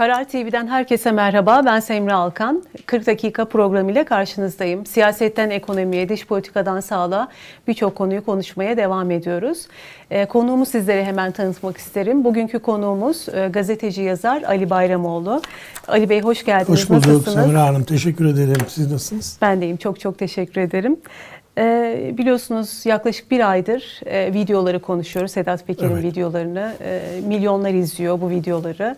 Karar TV'den herkese merhaba. Ben Semra Alkan. 40 dakika programıyla karşınızdayım. Siyasetten ekonomiye, dış politikadan sağlığa birçok konuyu konuşmaya devam ediyoruz. E, konuğumu sizlere hemen tanıtmak isterim. Bugünkü konuğumuz e, gazeteci yazar Ali Bayramoğlu. Ali Bey hoş geldiniz. Hoş bulduk Nasılsınız? Semra Hanım. Teşekkür ederim. Siz nasılsınız? Ben deyim. Çok çok teşekkür ederim. E, biliyorsunuz yaklaşık bir aydır e, videoları konuşuyoruz. Sedat Peker'in evet. videolarını. E, milyonlar izliyor bu videoları.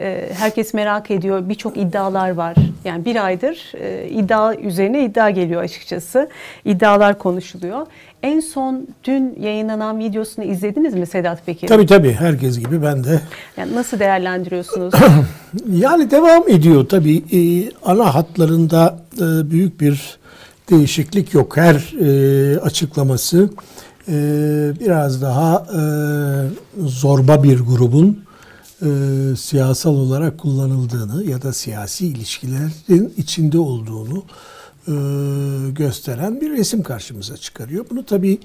E, herkes merak ediyor. Birçok iddialar var. Yani bir aydır e, iddia üzerine iddia geliyor açıkçası. İddialar konuşuluyor. En son dün yayınlanan videosunu izlediniz mi Sedat Peker'in? Tabii tabii. Herkes gibi ben de. Yani nasıl değerlendiriyorsunuz? yani devam ediyor tabii. E, ana hatlarında büyük bir değişiklik yok. Her açıklaması biraz daha zorba bir grubun e, siyasal olarak kullanıldığını ya da siyasi ilişkilerin içinde olduğunu e, gösteren bir resim karşımıza çıkarıyor. Bunu tabii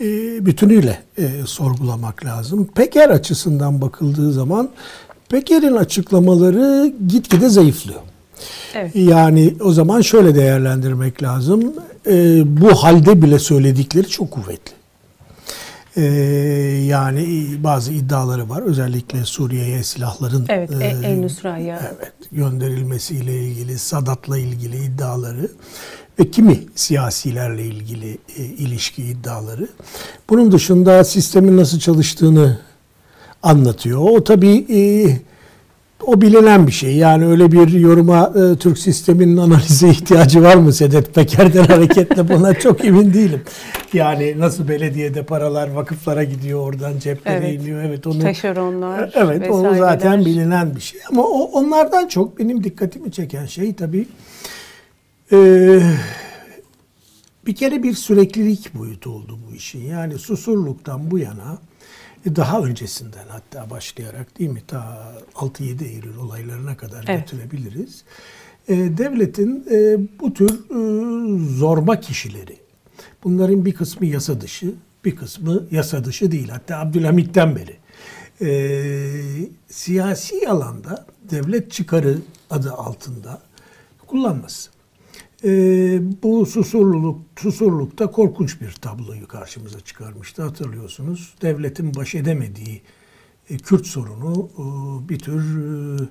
e, bütünüyle e, sorgulamak lazım. Peker açısından bakıldığı zaman Peker'in açıklamaları gitgide zayıflıyor. Evet. Yani o zaman şöyle değerlendirmek lazım. E, bu halde bile söyledikleri çok kuvvetli. Ee, yani bazı iddiaları var. Özellikle Suriye'ye silahların evet, e, El Nusra'ya evet, gönderilmesiyle ilgili, Sadat'la ilgili iddiaları ve kimi siyasilerle ilgili e, ilişki iddiaları. Bunun dışında sistemin nasıl çalıştığını anlatıyor. O tabii e, o bilinen bir şey. Yani öyle bir yoruma e, Türk sisteminin analize ihtiyacı var mı Sedat Peker'den hareketle buna çok emin değilim. Yani nasıl belediyede paralar vakıflara gidiyor oradan ceplere evet. iniyor. Evet onu taşeronlar. Evet vesaireler. o zaten bilinen bir şey. Ama o onlardan çok benim dikkatimi çeken şey tabii e, bir kere bir süreklilik boyutu oldu bu işin. Yani susurluktan bu yana e, daha öncesinden hatta başlayarak değil mi ta 6-7 Eylül olaylarına kadar evet. götürebiliriz. E, devletin e, bu tür zorba kişileri, bunların bir kısmı yasa dışı, bir kısmı yasa dışı değil. Hatta Abdülhamit'ten beri siyasi alanda devlet çıkarı adı altında kullanması. E, bu susurluluk, susurlukta korkunç bir tabloyu karşımıza çıkarmıştı hatırlıyorsunuz. Devletin baş edemediği e, Kürt sorunu e, bir tür e,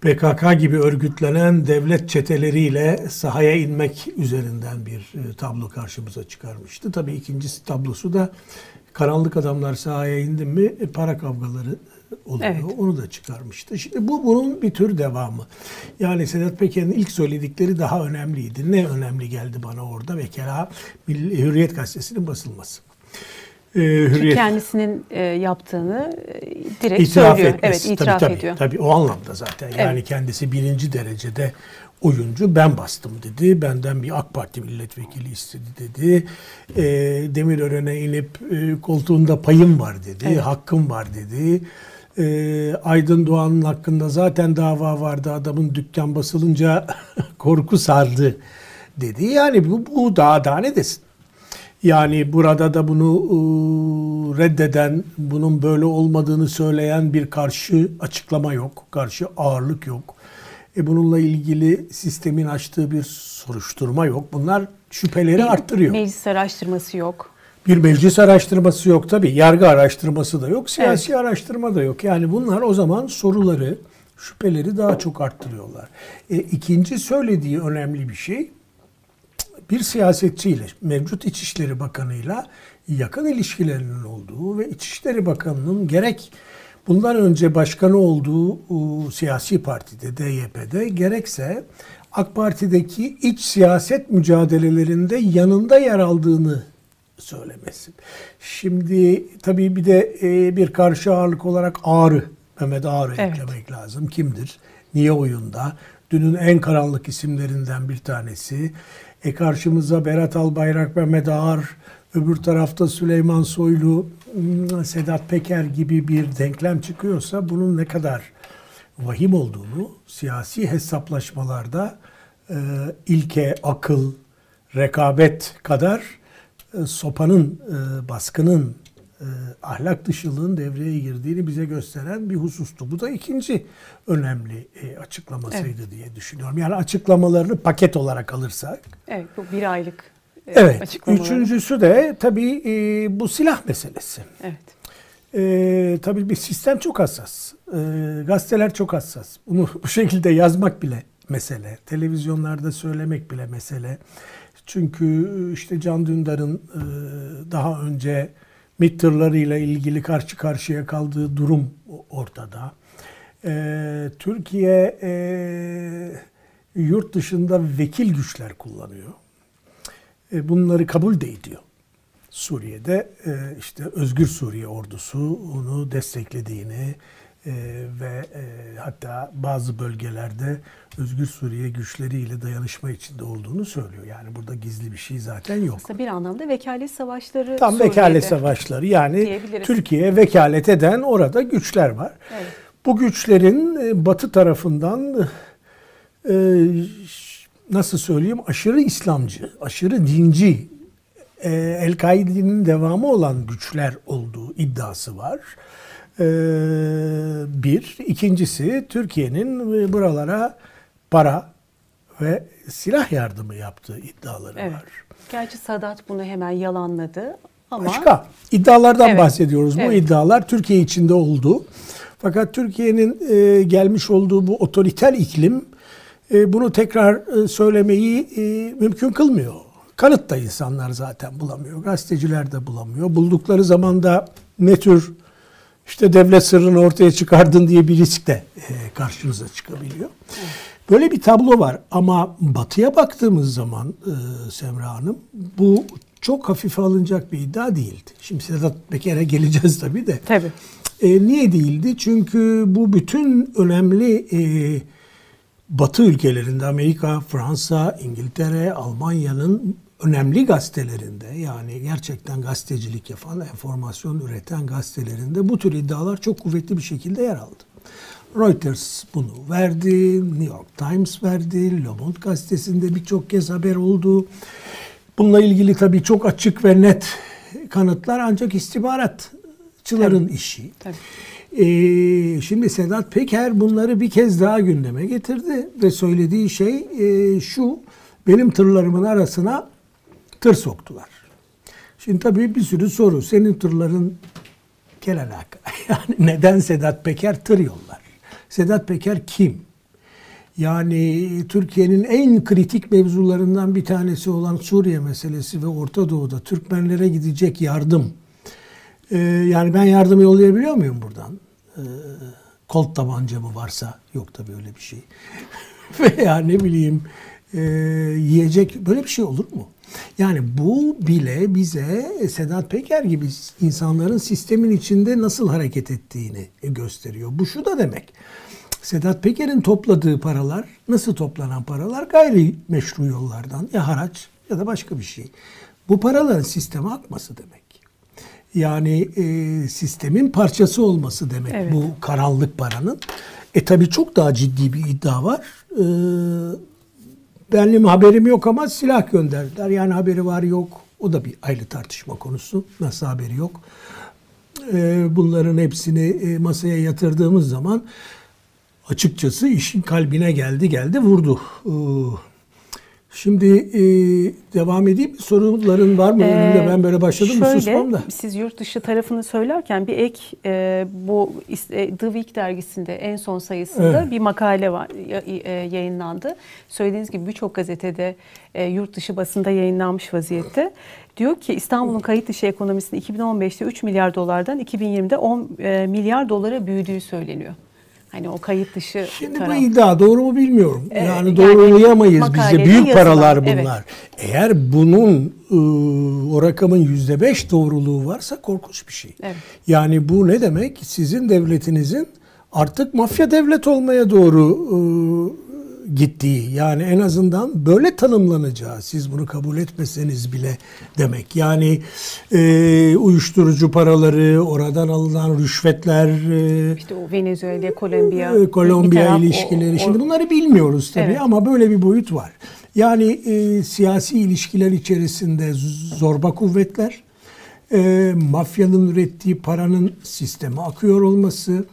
PKK gibi örgütlenen devlet çeteleriyle sahaya inmek üzerinden bir e, tablo karşımıza çıkarmıştı. Tabii ikincisi tablosu da karanlık adamlar sahaya indi mi e, para kavgaları oluyor. Evet. Onu da çıkarmıştı. Şimdi bu bunun bir tür devamı. Yani Sedat Peker'in ilk söyledikleri daha önemliydi. Ne önemli geldi bana orada? Ve kera Hürriyet Gazetesi'nin basılması. Ee, Hürriyet, kendisinin e, yaptığını e, direkt itiraf söylüyor. Etmesi. Evet, itiraf tabii, tabii, ediyor. Tabii o anlamda zaten. Yani evet. kendisi birinci derecede oyuncu ben bastım dedi. Benden bir AK Parti milletvekili istedi dedi. E, Demirören'e inip e, koltuğunda payım var dedi. Evet. Hakkım var dedi e, Aydın Doğan'ın hakkında zaten dava vardı. Adamın dükkan basılınca korku sardı dedi. Yani bu, bu daha daha ne desin? Yani burada da bunu e, reddeden, bunun böyle olmadığını söyleyen bir karşı açıklama yok. Karşı ağırlık yok. E bununla ilgili sistemin açtığı bir soruşturma yok. Bunlar şüpheleri bir arttırıyor. Meclis araştırması yok. Bir meclis araştırması yok tabi. Yargı araştırması da yok. Siyasi evet. araştırma da yok. Yani bunlar o zaman soruları, şüpheleri daha çok arttırıyorlar. E, ikinci söylediği önemli bir şey bir siyasetçiyle, mevcut İçişleri Bakanı'yla yakın ilişkilerinin olduğu ve İçişleri Bakanı'nın gerek bundan önce başkanı olduğu o, siyasi partide, DYP'de gerekse AK Parti'deki iç siyaset mücadelelerinde yanında yer aldığını söylemesi. Şimdi tabii bir de e, bir karşı ağırlık olarak Ağrı, Mehmet Ağrı evet. eklemek lazım. Kimdir? Niye oyunda? Dünün en karanlık isimlerinden bir tanesi. E karşımıza Berat Albayrak, Mehmet Ağar, öbür tarafta Süleyman Soylu, hmm, Sedat Peker gibi bir denklem çıkıyorsa bunun ne kadar vahim olduğunu siyasi hesaplaşmalarda e, ilke, akıl, rekabet kadar e, sopanın, e, baskının e, ahlak dışılığın devreye girdiğini bize gösteren bir husustu. Bu da ikinci önemli e, açıklamasıydı diye düşünüyorum. Yani açıklamalarını paket olarak alırsak. Evet bu bir aylık e, Evet. açıklamaları. Üçüncüsü de tabii e, bu silah meselesi. Evet. E, tabii bir sistem çok hassas. E, gazeteler çok hassas. Bunu bu şekilde yazmak bile mesele. Televizyonlarda söylemek bile mesele. Çünkü işte Can Dündar'ın e, daha önce MİT tırlarıyla ilgili karşı karşıya kaldığı durum ortada. E, Türkiye e, yurt dışında vekil güçler kullanıyor. E, bunları kabul de ediyor. Suriye'de e, işte Özgür Suriye ordusu onu desteklediğini e, ve e, hatta bazı bölgelerde Özgür Suriye güçleriyle dayanışma içinde olduğunu söylüyor. Yani burada gizli bir şey zaten yok. Aslında bir anlamda vekalet savaşları Tam Suriye'de. vekalet savaşları yani. Türkiye'ye vekalet eden orada güçler var. Evet. Bu güçlerin e, Batı tarafından e, nasıl söyleyeyim aşırı İslamcı, aşırı dinci, e, El-Kaide'nin devamı olan güçler olduğu iddiası var. E, bir. ikincisi Türkiye'nin e, buralara para ve silah yardımı yaptığı iddiaları Evet. var. Gerçi Sadat bunu hemen yalanladı ama Başka iddialardan Evet. bahsediyoruz. Bu Evet. iddialar Türkiye içinde oldu. Fakat Türkiye'nin e, gelmiş olduğu bu otoriter iklim e, bunu tekrar e, söylemeyi e, mümkün kılmıyor. Kanıt da insanlar zaten bulamıyor. Gazeteciler de bulamıyor. Buldukları zaman da ne tür işte devlet sırrını ortaya çıkardın diye bir risk de e, karşınıza çıkabiliyor. Böyle bir tablo var ama batıya baktığımız zaman e, Semra Hanım bu çok hafife alınacak bir iddia değildi. Şimdi Sedat Peker'e geleceğiz tabii de. tabii. E, niye değildi? Çünkü bu bütün önemli e, Batı ülkelerinde Amerika, Fransa, İngiltere, Almanya'nın önemli gazetelerinde yani gerçekten gazetecilik yapan, enformasyon üreten gazetelerinde bu tür iddialar çok kuvvetli bir şekilde yer aldı. Reuters bunu verdi, New York Times verdi, Le Monde gazetesinde birçok kez haber oldu. Bununla ilgili tabii çok açık ve net kanıtlar ancak istihbaratçıların işi. Tabii. Ee, şimdi Sedat Peker bunları bir kez daha gündeme getirdi ve söylediği şey e, şu, benim tırlarımın arasına tır soktular. Şimdi tabii bir sürü soru. Senin tırların gel alaka. Yani neden Sedat Peker tır yollar? Sedat Peker kim? Yani Türkiye'nin en kritik mevzularından bir tanesi olan Suriye meselesi ve Orta Doğu'da Türkmenlere gidecek yardım. Ee, yani ben yardım yollayabiliyor muyum buradan? Ee, kolt tabanca mı varsa yok tabii öyle bir şey. Veya ne bileyim e, yiyecek böyle bir şey olur mu? Yani bu bile bize Sedat Peker gibi insanların sistemin içinde nasıl hareket ettiğini gösteriyor. Bu şu da demek. Sedat Peker'in topladığı paralar nasıl toplanan paralar? Gayri meşru yollardan ya haraç ya da başka bir şey. Bu paraların sisteme akması demek. Yani e, sistemin parçası olması demek Evet. bu karanlık paranın. E tabi çok daha ciddi bir iddia var. E, benim haberim yok ama silah gönderdiler. Yani haberi var yok. O da bir ayrı tartışma konusu. Nasıl haberi yok? E, bunların hepsini e, masaya yatırdığımız zaman açıkçası işin kalbine geldi geldi vurdu. E, Şimdi e, devam edeyim? Soruların var mı önümde? Ee, Ben böyle başladım mı şöyle, susmam da. Siz yurt dışı tarafını söylerken bir ek e, bu e, The Week dergisinde en son sayısında Evet. bir makale var e, yayınlandı. Söylediğiniz gibi birçok gazetede e, yurt dışı basında yayınlanmış vaziyette. Diyor ki İstanbul'un kayıt dışı ekonomisinin 2015'te 3 milyar dolardan 2020'de 10 e, milyar dolara büyüdüğü söyleniyor. Hani o kayıt dışı Şimdi taraf. bu iddia doğru mu bilmiyorum. Ee, yani yani doğrulayamayız bize. makalede Büyük yazılan, paralar evet. bunlar. Eğer bunun ıı, o rakamın yüzde beş doğruluğu varsa korkunç bir şey. Evet. Yani bu ne demek? Sizin devletinizin artık mafya devlet olmaya doğru ıı, gittiği yani en azından böyle tanımlanacağı siz bunu kabul etmeseniz bile demek. Yani e, uyuşturucu paraları, oradan alınan rüşvetler, e, İşte o Venezuela, Kolombiya, bir Kolombiya taraf, o- ilişkileri. o- Şimdi bunları bilmiyoruz tabii Evet. ama böyle bir boyut var. Yani e, siyasi ilişkiler içerisinde zorba kuvvetler, e, mafyanın ürettiği paranın sisteme akıyor olması,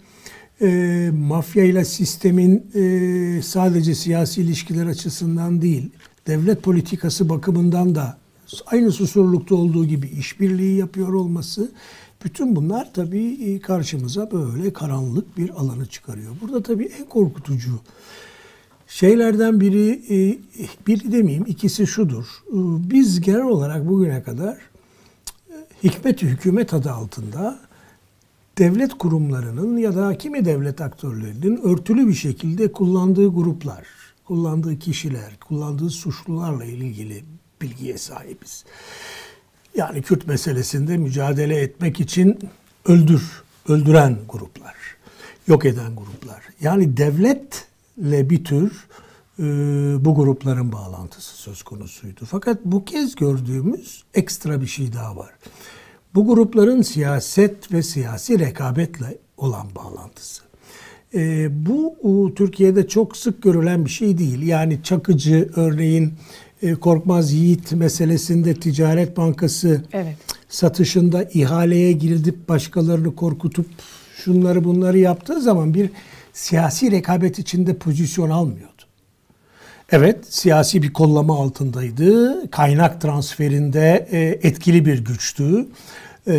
e, mafya ile sistemin e, sadece siyasi ilişkiler açısından değil, devlet politikası bakımından da aynı susurlukta olduğu gibi işbirliği yapıyor olması, bütün bunlar tabii karşımıza böyle karanlık bir alanı çıkarıyor. Burada tabii en korkutucu şeylerden biri, e, biri demeyeyim ikisi şudur. E, biz genel olarak bugüne kadar e, hikmet hükümet adı altında devlet kurumlarının ya da kimi devlet aktörlerinin örtülü bir şekilde kullandığı gruplar, kullandığı kişiler, kullandığı suçlularla ilgili bilgiye sahibiz. Yani Kürt meselesinde mücadele etmek için öldür, öldüren gruplar, yok eden gruplar. Yani devletle bir tür e, bu grupların bağlantısı söz konusuydu. Fakat bu kez gördüğümüz ekstra bir şey daha var. Bu grupların siyaset ve siyasi rekabetle olan bağlantısı. E, bu Türkiye'de çok sık görülen bir şey değil. Yani Çakıcı örneğin e, Korkmaz Yiğit meselesinde Ticaret Bankası evet. satışında ihaleye girilip başkalarını korkutup şunları bunları yaptığı zaman bir siyasi rekabet içinde pozisyon almıyordu. Evet, siyasi bir kollama altındaydı. Kaynak transferinde e, etkili bir güçtü. E,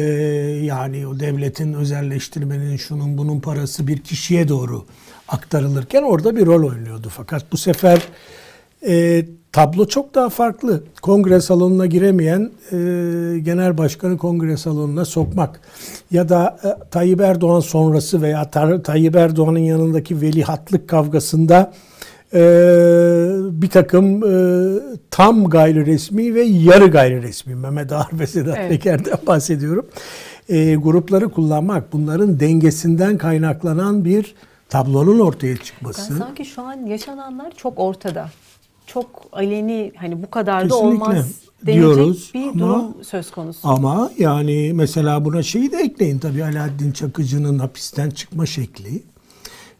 yani o devletin özelleştirmenin şunun bunun parası bir kişiye doğru aktarılırken orada bir rol oynuyordu. Fakat bu sefer e, tablo çok daha farklı. Kongre salonuna giremeyen e, genel başkanı kongre salonuna sokmak ya da e, Tayyip Erdoğan sonrası veya Tayyip Erdoğan'ın yanındaki velihatlık kavgasında e, bir takım e, tam gayri resmi ve yarı gayri resmi Mehmet Ağar ve Sedat evet. Peker'den bahsediyorum. E, grupları kullanmak bunların dengesinden kaynaklanan bir tablonun ortaya çıkması. Yani sanki şu an yaşananlar çok ortada çok aleni hani bu kadar da olmaz diyoruz bir ama, durum söz konusu. Ama yani mesela buna şeyi de ekleyin tabii Alaaddin Çakıcı'nın hapisten çıkma şekli.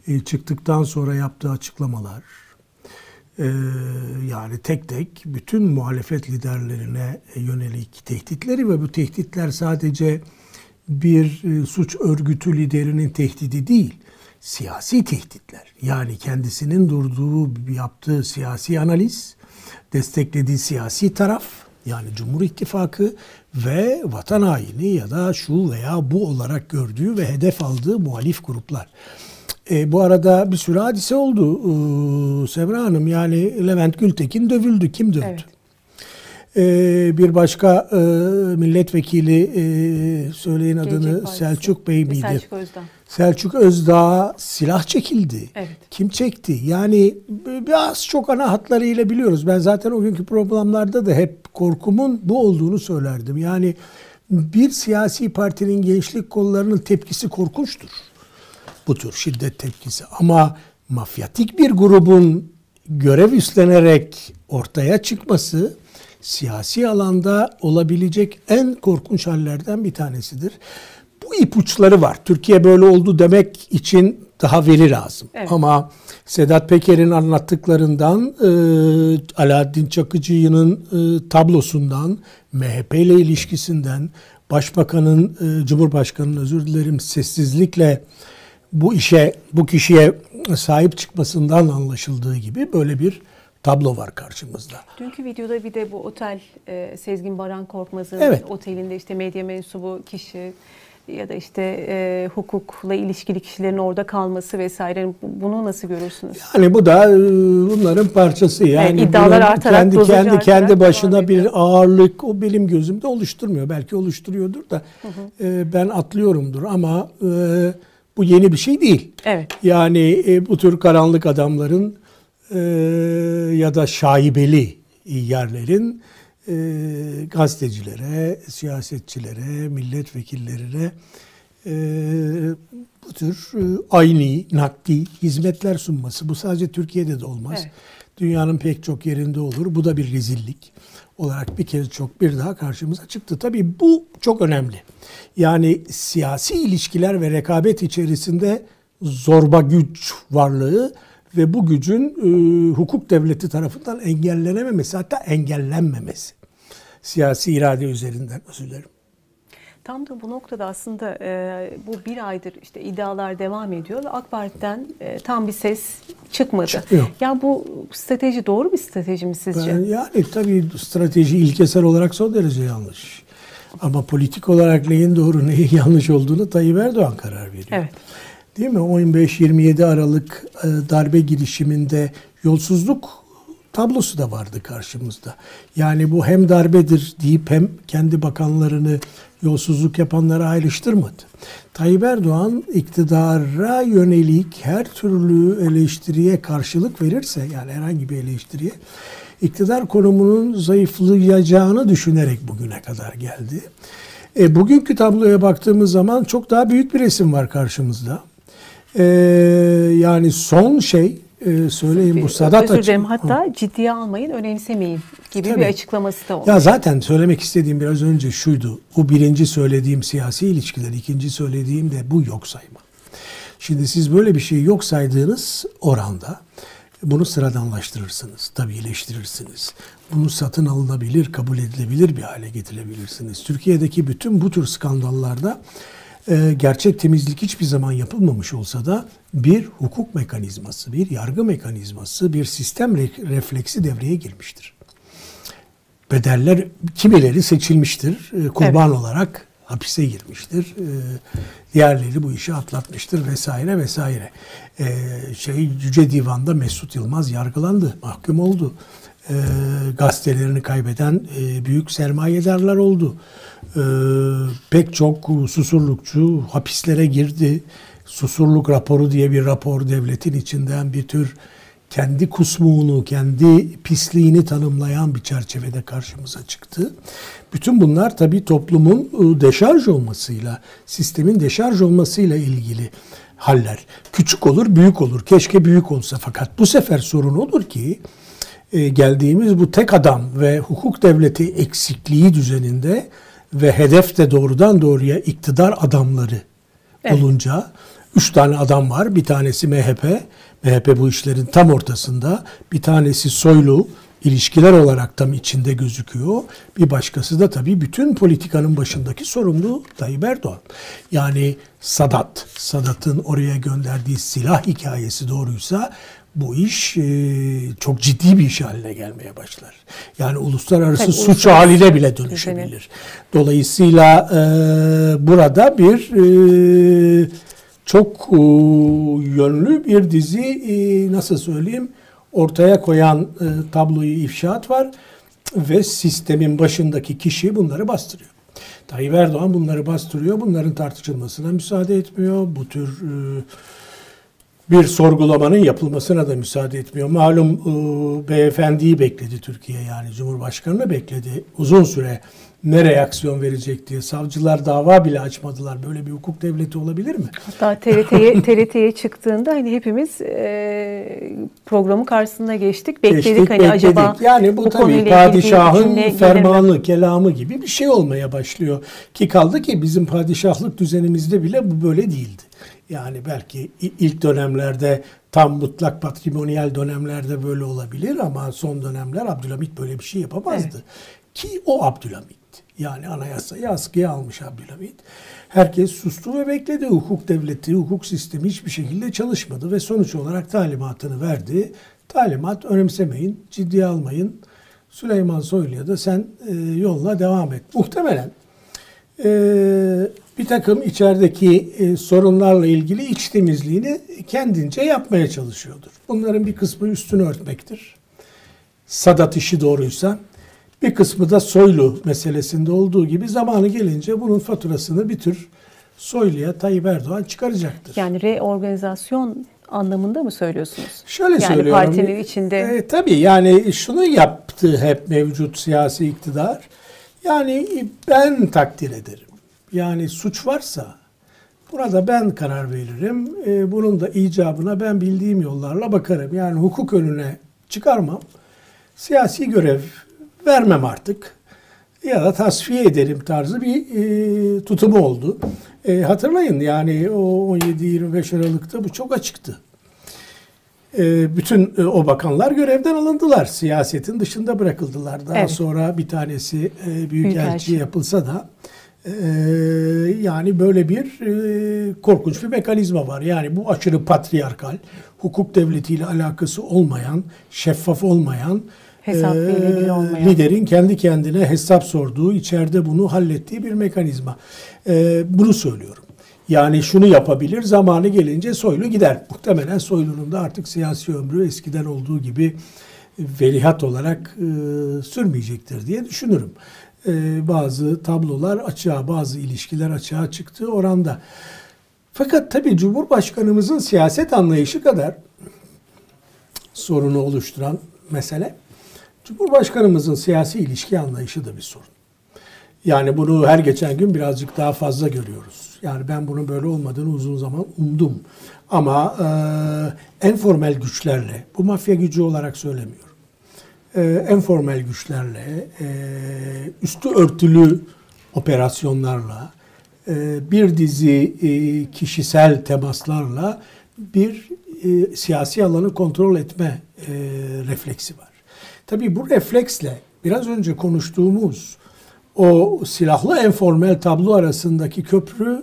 E, çıktıktan sonra yaptığı açıklamalar. E, yani tek tek bütün muhalefet liderlerine yönelik tehditleri ve bu tehditler sadece bir e, suç örgütü liderinin tehdidi değil siyasi tehditler yani kendisinin durduğu yaptığı siyasi analiz, desteklediği siyasi taraf yani Cumhur İttifakı ve vatan haini ya da şu veya bu olarak gördüğü ve hedef aldığı muhalif gruplar. E, bu arada bir sürü hadise oldu ee, Semra Hanım. Yani Levent Gültekin dövüldü. Kim dövdü? Evet. Ee, bir başka e, milletvekili e, söyleyin adını Selçuk Bey miydi? Selçuk Özdağ. Selçuk Özdağ silah çekildi. Evet. Kim çekti? Yani biraz çok ana hatlarıyla biliyoruz. Ben zaten o günkü programlarda da hep korkumun bu olduğunu söylerdim. Yani bir siyasi partinin gençlik kollarının tepkisi korkunçtur. Bu tür şiddet tepkisi. Ama mafyatik bir grubun görev üstlenerek ortaya çıkması siyasi alanda olabilecek en korkunç hallerden bir tanesidir. Bu ipuçları var. Türkiye böyle oldu demek için daha veri lazım. Evet. Ama Sedat Peker'in anlattıklarından, e, Alaaddin Çakıcı'nın e, tablosundan, MHP ile ilişkisinden, Başbakanın, e, Cumhurbaşkanı'nın özür dilerim sessizlikle bu işe, bu kişiye sahip çıkmasından anlaşıldığı gibi böyle bir tablo var karşımızda. Dünkü videoda bir de bu otel e, Sezgin Baran Korkmaz'ın evet. otelinde işte medya mensubu kişi ya da işte e, hukukla ilişkili kişilerin orada kalması vesaire bunu nasıl görürsünüz? Yani bu da e, bunların parçası. Yani evet, iddialar artarak kendi kendi kendi başına bir ağırlık o benim gözümde oluşturmuyor. Belki oluşturuyordur da hı hı. E, ben atlıyorumdur ama e, bu yeni bir şey değil. Evet. Yani e, bu tür karanlık adamların e, ya da şaibeli yerlerin e, gazetecilere, siyasetçilere, milletvekillerine e, bu tür e, aynı, nakdi hizmetler sunması. Bu sadece Türkiye'de de olmaz. Evet. Dünyanın pek çok yerinde olur. Bu da bir rezillik olarak bir kez çok bir daha karşımıza çıktı. Tabii bu çok önemli. Yani siyasi ilişkiler ve rekabet içerisinde zorba güç varlığı ve bu gücün e, hukuk devleti tarafından engellenememesi hatta engellenmemesi. Siyasi irade üzerinden özür dilerim. Tam da bu noktada aslında e, bu bir aydır işte iddialar devam ediyor ve AK Parti'den e, tam bir ses çıkmadı. Çıkmıyor. Ya bu strateji doğru bir strateji mi sizce? Ben, yani tabii strateji ilkesel olarak son derece yanlış. Ama politik olarak neyin doğru neyin yanlış olduğunu Tayyip Erdoğan karar veriyor. Evet. Değil mi? 15-27 Aralık e, darbe girişiminde yolsuzluk tablosu da vardı karşımızda. Yani bu hem darbedir deyip hem kendi bakanlarını yolsuzluk yapanlara ayrıştırmadı. Tayyip Erdoğan iktidara yönelik her türlü eleştiriye karşılık verirse yani herhangi bir eleştiriye iktidar konumunun zayıflayacağını düşünerek bugüne kadar geldi. E, bugünkü tabloya baktığımız zaman çok daha büyük bir resim var karşımızda. E, yani son şey e, söyleyeyim bu Sadat Özür dilerim. Hatta ciddiye almayın, önemsemeyin gibi Tabii. bir açıklaması da oldu. Ya zaten söylemek istediğim biraz önce şuydu. Bu birinci söylediğim siyasi ilişkiler, ikinci söylediğim de bu yok sayma. Şimdi siz böyle bir şey yok saydığınız oranda bunu sıradanlaştırırsınız, tabiileştirirsiniz. Bunu satın alınabilir, kabul edilebilir bir hale getirebilirsiniz. Türkiye'deki bütün bu tür skandallarda e, gerçek temizlik hiçbir zaman yapılmamış olsa da bir hukuk mekanizması, bir yargı mekanizması, bir sistem re- refleksi devreye girmiştir bedeller kimileri seçilmiştir. e, Kurban olarak hapise girmiştir. E, Diğerleri bu işi atlatmıştır vesaire vesaire. E, Şey Yüce Divan'da Mesut Yılmaz yargılandı, mahkum oldu. E, Gazetelerini kaybeden e, büyük sermayedarlar oldu. E, Pek çok susurlukçu hapislere girdi. Susurluk raporu diye bir rapor devletin içinden bir tür kendi kusmuğunu, kendi pisliğini tanımlayan bir çerçevede karşımıza çıktı. Bütün bunlar tabii toplumun ıı, deşarj olmasıyla, sistemin deşarj olmasıyla ilgili haller. Küçük olur, büyük olur. Keşke büyük olsa fakat bu sefer sorun odur ki e, geldiğimiz bu tek adam ve hukuk devleti eksikliği düzeninde ve hedef de doğrudan doğruya iktidar adamları Evet. olunca üç tane adam var. Bir tanesi MHP. MHP bu işlerin tam ortasında. Bir tanesi Soylu ilişkiler olarak tam içinde gözüküyor. Bir başkası da tabii bütün politikanın başındaki sorumlu Tayyip Erdoğan. Yani Sadat, Sadat'ın oraya gönderdiği silah hikayesi doğruysa bu iş e, çok ciddi bir iş haline gelmeye başlar. Yani uluslararası Tabii, suç uluslararası haline bile dönüşebilir. Dolayısıyla e, burada bir e, çok e, yönlü bir dizi e, nasıl söyleyeyim ortaya koyan e, tabloyu ifşaat var ve sistemin başındaki kişi bunları bastırıyor. Tayyip Erdoğan bunları bastırıyor. Bunların tartışılmasına müsaade etmiyor. Bu tür e, bir sorgulamanın yapılmasına da müsaade etmiyor. Malum e, beyefendiyi bekledi Türkiye yani Cumhurbaşkanı'nı bekledi. Uzun süre ne reaksiyon verecek diye. Savcılar dava bile açmadılar. Böyle bir hukuk devleti olabilir mi? Hatta TRT'ye TRT'ye çıktığında hani hepimiz e, programın karşısına geçtik. Bekledik Geçtik, hani bekledik. acaba yani bu, bu tabii padişahın cümle gelir fermanı, kelamı gibi bir şey olmaya başlıyor. Ki kaldı ki bizim padişahlık düzenimizde bile bu böyle değildi. Yani belki ilk dönemlerde tam mutlak patrimonyal dönemlerde böyle olabilir ama son dönemler Abdülhamit böyle bir şey yapamazdı. Ki o Abdülhamit. Yani anayasayı askıya almış Abdülhamit. Herkes sustu ve bekledi. Hukuk devleti, hukuk sistemi hiçbir şekilde çalışmadı ve sonuç olarak talimatını verdi. Talimat önemsemeyin, ciddiye almayın. Süleyman Soylu'ya da sen e, yoluna devam et. Muhtemelen e, bir takım içerideki e, sorunlarla ilgili iç temizliğini kendince yapmaya çalışıyordur. Bunların bir kısmı üstünü örtmektir. Sadat işi doğruysa bir kısmı da Soylu meselesinde olduğu gibi zamanı gelince bunun faturasını bir tür Soylu'ya Tayyip Erdoğan çıkaracaktır. Yani reorganizasyon anlamında mı söylüyorsunuz? Şöyle yani söylüyorum. partinin içinde E, tabii yani şunu yaptı hep mevcut siyasi iktidar. Yani ben takdir ederim. Yani suç varsa burada ben karar veririm. E, bunun da icabına ben bildiğim yollarla bakarım. Yani hukuk önüne çıkarmam. Siyasi görev vermem artık. Ya da tasfiye ederim tarzı bir e, tutumu oldu. E, hatırlayın yani o 17-25 Aralık'ta bu çok açıktı. E, bütün e, o bakanlar görevden alındılar. Siyasetin dışında bırakıldılar. Daha Evet. sonra bir tanesi e, büyükelçi Büyükelçi. yapılsa da Ee, yani böyle bir e, korkunç bir mekanizma var. Yani bu aşırı patriarkal, hukuk devletiyle alakası olmayan, şeffaf olmayan, Hesap e, olmayan. liderin kendi kendine hesap sorduğu, içeride bunu hallettiği bir mekanizma. E, bunu söylüyorum. Yani şunu yapabilir, zamanı gelince Soylu gider. Muhtemelen Soylu'nun da artık siyasi ömrü eskiden olduğu gibi velihat olarak e, sürmeyecektir diye düşünürüm. E, bazı tablolar açığa, bazı ilişkiler açığa çıktığı oranda. Fakat tabii Cumhurbaşkanımızın siyaset anlayışı kadar sorunu oluşturan mesele Cumhurbaşkanımızın siyasi ilişki anlayışı da bir sorun. Yani bunu her geçen gün birazcık daha fazla görüyoruz. Yani ben bunun böyle olmadığını uzun zaman umdum. Ama e, en formel güçlerle, bu mafya gücü olarak söylemiyorum. E, en formel güçlerle, e, üstü örtülü operasyonlarla, e, bir dizi e, kişisel temaslarla bir e, siyasi alanı kontrol etme e, refleksi var. Tabii bu refleksle biraz önce konuştuğumuz o silahlı enformel tablo arasındaki köprü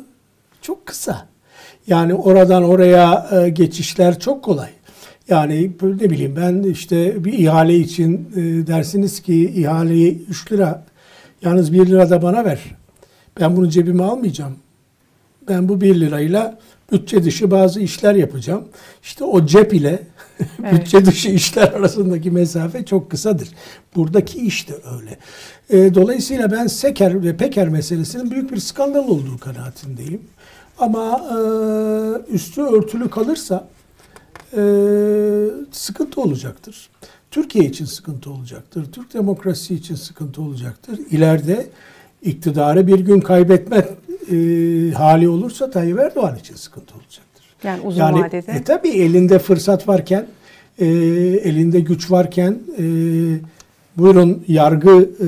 çok kısa. Yani oradan oraya e, geçişler çok kolay. Yani ne bileyim ben işte bir ihale için e, dersiniz ki ihaleyi 3 lira yalnız 1 lira da bana ver. Ben bunu cebime almayacağım. Ben bu 1 lirayla bütçe dışı bazı işler yapacağım. İşte o cep ile evet. bütçe dışı işler arasındaki mesafe çok kısadır. Buradaki iş de öyle. E, dolayısıyla ben Seker ve Peker meselesinin büyük bir skandal olduğu kanaatindeyim. Ama e, üstü örtülü kalırsa e, sıkıntı olacaktır. Türkiye için sıkıntı olacaktır. Türk demokrasisi için sıkıntı olacaktır. İleride iktidarı bir gün kaybetme e, hali olursa Tayyip Erdoğan için sıkıntı olacaktır. Yani uzun yani, vadede. E, tabii elinde fırsat varken, e, elinde güç varken e, buyurun yargı e,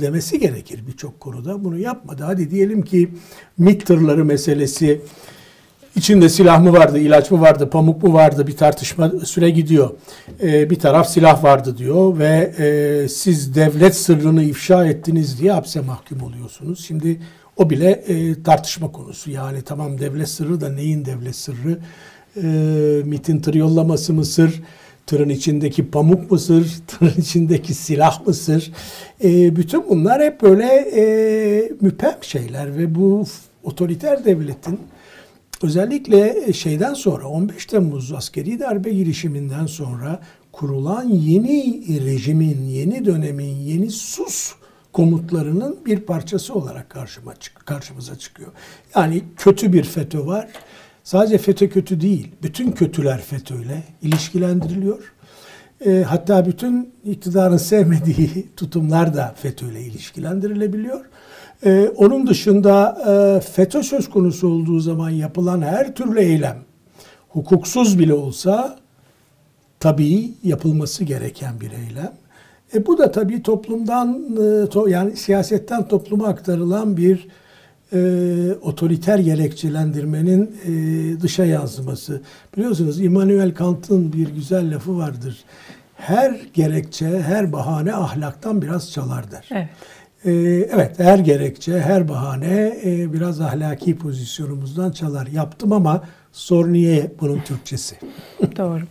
demesi gerekir birçok konuda. Bunu yapmadı. Hadi diyelim ki MİT tırları meselesi içinde silah mı vardı, ilaç mı vardı, pamuk mu vardı bir tartışma süre gidiyor. E, bir taraf silah vardı diyor ve e, siz devlet sırrını ifşa ettiniz diye hapse mahkum oluyorsunuz. Şimdi o bile e, tartışma konusu. Yani tamam devlet sırrı da neyin devlet sırrı? E, MIT'in tır yollaması mı sır? Tırın içindeki pamuk mu sır? Tırın içindeki silah mı sır? E, bütün bunlar hep böyle e, müpem şeyler ve bu otoriter devletin özellikle şeyden sonra 15 Temmuz askeri darbe girişiminden sonra kurulan yeni rejimin, yeni dönemin, yeni sus komutlarının bir parçası olarak karşıma karşımıza çıkıyor. Yani kötü bir FETÖ var. Sadece FETÖ kötü değil. Bütün kötüler FETÖ'yle ilişkilendiriliyor. E, hatta bütün iktidarın sevmediği tutumlar da FETÖ'yle ilişkilendirilebiliyor. E, onun dışında e, FETÖ söz konusu olduğu zaman yapılan her türlü eylem hukuksuz bile olsa tabii yapılması gereken bir eylem. E bu da tabii toplumdan e, yani siyasetten topluma aktarılan bir e, otoriter gerekçelendirmenin e, dışa yansıması. Biliyorsunuz Immanuel Kant'ın bir güzel lafı vardır. Her gerekçe, her bahane ahlaktan biraz çalar der. Evet. E, evet, her gerekçe, her bahane e, biraz ahlaki pozisyonumuzdan çalar. Yaptım ama sor niye bunun Türkçesi? Doğru.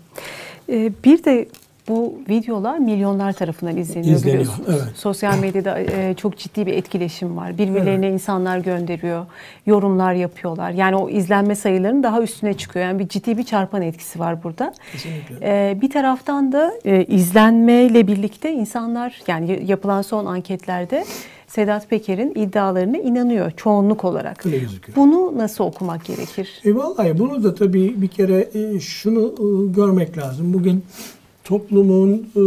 E, bir de bu videolar milyonlar tarafından izleniyor, izleniyor biliyorsunuz. Evet. Sosyal medyada e, çok ciddi bir etkileşim var. Birbirlerine evet. insanlar gönderiyor, yorumlar yapıyorlar. Yani o izlenme sayılarının daha üstüne çıkıyor. Yani bir ciddi bir çarpan etkisi var burada. Kesinlikle. E, bir taraftan da e, izlenmeyle birlikte insanlar yani yapılan son anketlerde Sedat Peker'in iddialarına inanıyor çoğunluk olarak. Öyle gözüküyor. Bunu nasıl okumak gerekir? E vallahi bunu da tabii bir kere e, şunu e, görmek lazım. Bugün toplumun e,